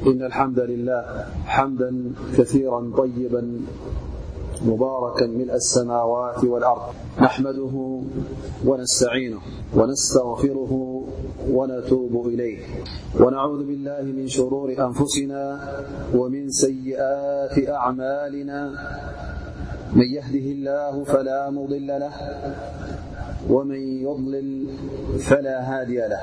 إن الحمد لله حمدا كثيرا طيبا مباركا ملأ السماوات والأرض نحمده ونستعينه ونستغفره ونتوب إليه ونعوذ بالله من شرور أنفسنا ومن سيئات أعمالنا من يهده الله فلا مضل له ومن يضلل فلا هادي له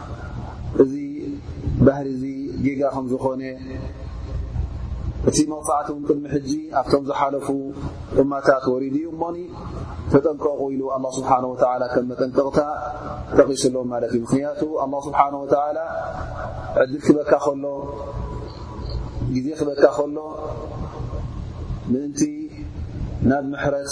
እዚ ባህሪ እዚ ጌጋ ከም ዝኾነ እቲ መቕጻዕቲ ውን ቅድሚ ሕጂ ኣብቶም ዝሓለፉ እማታት ወሪዱ እዩ እሞኒ ተጠንቀቑ ኢሉ ኣላ ስብሓን ወተላ ከም መጠንቀቕታ ጠቒስሎም ማለት እዩ ምክንያቱ ኣላ ስብሓን ወተላ ዕድል ክበካ ከሎ ግዜ ክበካ ከሎ ምእንቲ ናብ ምሕረት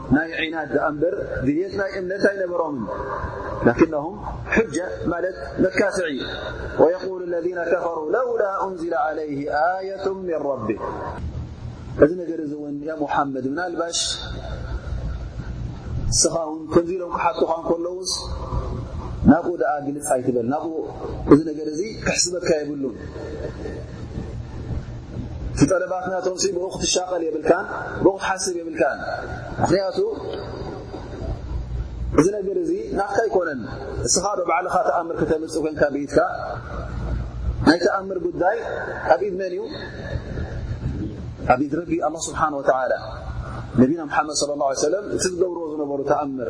ናይ ዒናድ ደኣ እምበር ድልት ናይ እምነት ኣይነበሮምን ላኪነሁም ሕጀ ማለት መካስዒ ወየቁሉ ለذነ ከፈሩ ለውላ እንዝለ ዓለይ ኣየት ምን ረቢ እዚ ነገር እዚ እውን ያ ሙሓመድ ምናልባሽ እስኻ ውን ከምዚ ኢሎም ክሓቶኻ ከለውስ ናብኡ ደኣ ግልፅ ኣይትበል ናብኡ እዚ ነገር እዚ ክሕስበካ የብሉን እቲ ጠለባት ናቶም ሲ ብኡ ክትሻቐል የብልካን ብኡ ክትሓስብ የብልካን ምኽንያቱ እዚ ነገር እዚ ናፍካ ኣይኮነን እስኻ ዶ ባዕልኻ ተኣምር ክተምፅእ ኮንካ ብኢትካ ናይ ተኣምር ጉዳይ ኣብ ኢድ መን እዩ ኣብ ኢድ ረቢ ኣላ ስብሓን ወተላ ነቢና ምሓመድ ለ ላ ሰለም እቲ ዝገብርዎ ዝነበሩ ተኣምር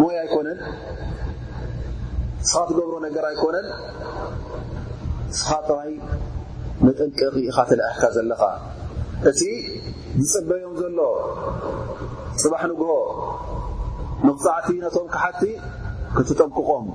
ሞያ ኣይኮነን እስኻ ትገብሮ ነገር ኣይኮነን እስኻ ጥራይ መጠንቀቂ ኢኻ ተላእሕካ ዘለኻ እቲ ዝፅበዮም ዘሎ ፅባሕ ንግሆ መቕፃዕቲ ነቶም ክሓቲ ክትጠንቅቖም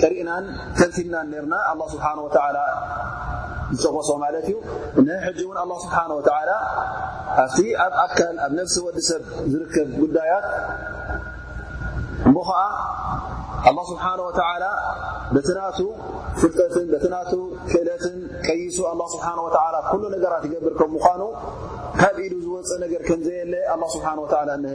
ቀሪእናን ተንቲንናን ነርና ኣላ ስብሓን ወተላ ዝጠቐሶ ማለት እዩ ን ሕጂ እውን ኣላ ስብሓን ወተላ ኣብቲ ኣብ ኣካል ኣብ ነፍሲ ወዲ ሰብ ዝርከብ ጉዳያት እሞ ኸዓ ኣላ ስብሓን ወተላ በቲ ናቱ ፍልጠትን በቲ ናቱ ክእለትን ቀይሱ ኣላ ስብሓን ወተላ ኩሉ ነገራት ይገብር ከም ምዃኑ ካብ ኢዱ ዝወፀ ነገር ከምዘየለ ኣላ ስብሓን ወተላ እነሀ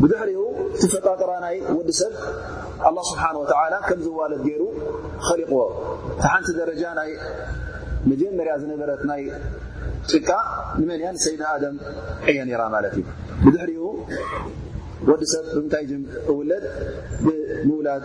ብድሕሪኡ እቲ ፈጣጥራ ናይ ወዲ ሰብ ኣላ ስብሓን ወተዓላ ከም ዝዋለድ ገይሩ ኸሊቕዎ እቲ ሓንቲ ደረጃ ናይ መጀመርያ ዝነበረት ናይ ጭቃ ንመን እያ ንሰይድና ኣደም እያ ነራ ማለት እዩ ብድሕሪኡ ወዲ ሰብ ብምንታይ ጅም እውለድ ብምውላድ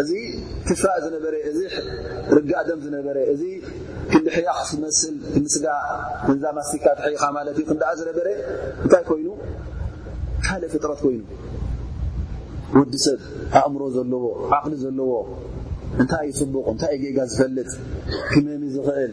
እዚ ክፋእ ዝነበረ እዚ ርጋእ ደም ዝነበረ እዚ ክንዲ ሕያኽ ዝመስል ምስጋ እንዛ ማስቲካ ትሕይኻ ማለት እዩ ክንደኣ ዝነበረ እንታይ ኮይኑ ካልእ ፍጥረት ኮይኑ ወዲ ሰብ ኣእምሮ ዘለዎ ዓቕሊ ዘለዎ እንታይ እዩ ፅቡቕ እንታይ እዩ ጌጋ ዝፈልጥ ክመሚ ዝኽእል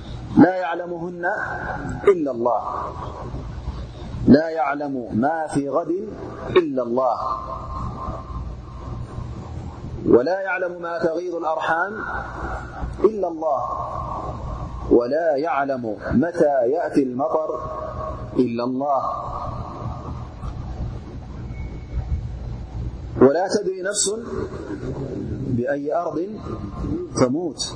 ليمهلا يعلم ما في غد إلا الله ولا يعلم ما تغيض الأرحام إلا الله ولا يعلم متى يأتي المطر إلا الله ولا تدري نفس بأي أرض تموت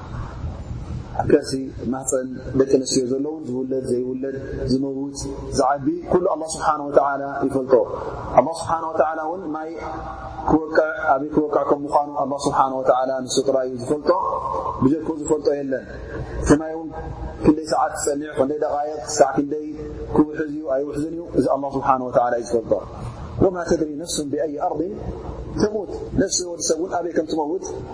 ኣብ ከርሲ ማህፀን ደቂ ኣንስትዮ ዘሎ ውን ዝውለድ ዘይውለድ ዝመውት ዝዓቢ ኩሉ ኣላ ስብሓን ወተላ ይፈልጦ ኣላ ስብሓን ወተላ እውን ማይ ክወቅዕ ኣበይ ክወቅዕ ከም ምኳኑ ኣላ ስብሓን ወተላ ንሱ ጥራይ እዩ ዝፈልጦ ብጀክ ዝፈልጦ የለን እቲ ማይ እውን ክንደይ ሰዓት ክፀኒዕ ክንደይ ደቃይቕ ክሳዕ ክንደይ ክውሕዝ እዩ ኣይውሕዝን እዩ እዚ ኣላ ስብሓን ወተላ እዩ ዝፈልጦ ወማ ተድሪ ነፍሱን ብኣይ ኣርድን ተሙት ነፍሲ ወዲ ሰብ እውን ኣበይ ከም ትመውት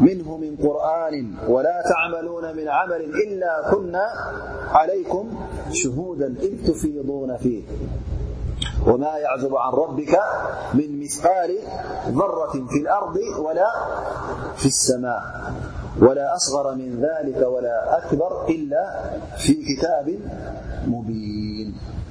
منه من قرآن ولا تعملون من عمل إلا كنا عليكم شهودا إذ تفيضون فيه وما يعذب عن ربك من مثقال ذرة في الأرض ولا في السماء ولا أصغر من ذلك ولا أكبر إلا في كتاب مبين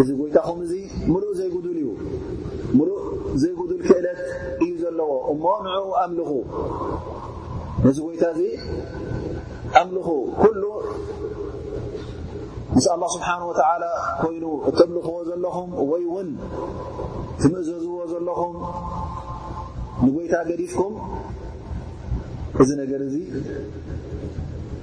እዚ ጎይታኹም እዚ ምሉእ ዘይጉዱል እዩ ምሉእ ዘይጉዱል ክእለት እዩ ዘለዎ እሞ ንዕኡ ኣምልኹ ነዚ ጎይታ እዚ ኣምልኹ ኩሉ ምስ ኣላ ስብሓን ወተዓላ ኮይኑ እተምልኽዎ ዘለኹም ወይ እውን ትምእዘዝዎ ዘለኹም ንጎይታ ገዲፍኩም እዚ ነገር እዚ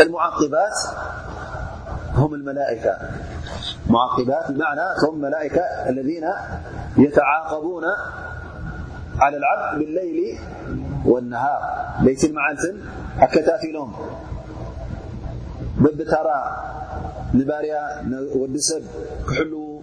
امعمعبات معن ه ملائكة الذين يتعاقبون على العبد بالليل والنهار بيتمعلة كتافلهم بتر نبار وسب ل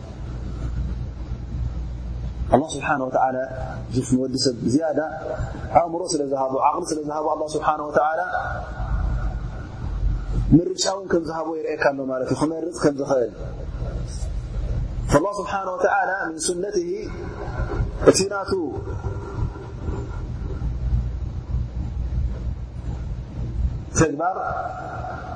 ኣላ ስብሓን ወተላ ዙፍ ንወዲ ሰብ ብዝያዳ ኣእምሮ ስለ ዝሃቦ ዓቕሊ ስለ ዝሃቦ ኣላ ስብሓን ወተላ ምርጫ እውን ከም ዝሃቦ ይርእካ ኣሎ ማለት እዩ ክመርፅ ከም ዝኽእል ላ ስብሓን ወተላ ምን ሱነት እቲ ናቱ ተግባር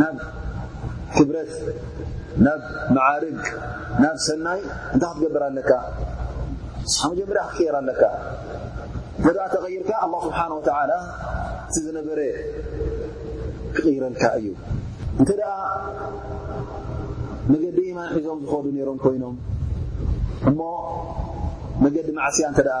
ናብ ክብረት ናብ መዓርግ ናብ ሰናይ እንታይ ክትገብር ኣለካ ንስኻ መጀመርያ ክትቀየር ኣለካ ገድኣ ተቐይርካ ኣላ ስብሓን ወተላ እቲ ዝነበረ ክቕይረልካ እዩ እንተ ደኣ መገዲ ኢማን ሒዞም ዝኸዱ ነይሮም ኮይኖም እሞ መገዲ ማዕስያ እንተ ደኣ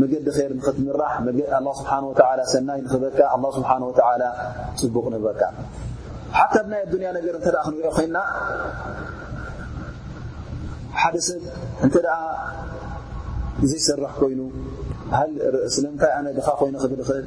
መገዲ ር ንክትምራሕ ኣ ስብሓ ወላ ሰናይ ንክበካ ኣ ስብሓ ወላ ፅቡቕ ንበካ ሓታ ብ ናይ ኣዱንያ ነገር እተ ክንሪኦ ኮይና ሓደ ሰብ እንተ ዘይሰርሕ ኮይኑ ስለምንታይ ኣነ ድኻ ኮይነ ክብል ኽእል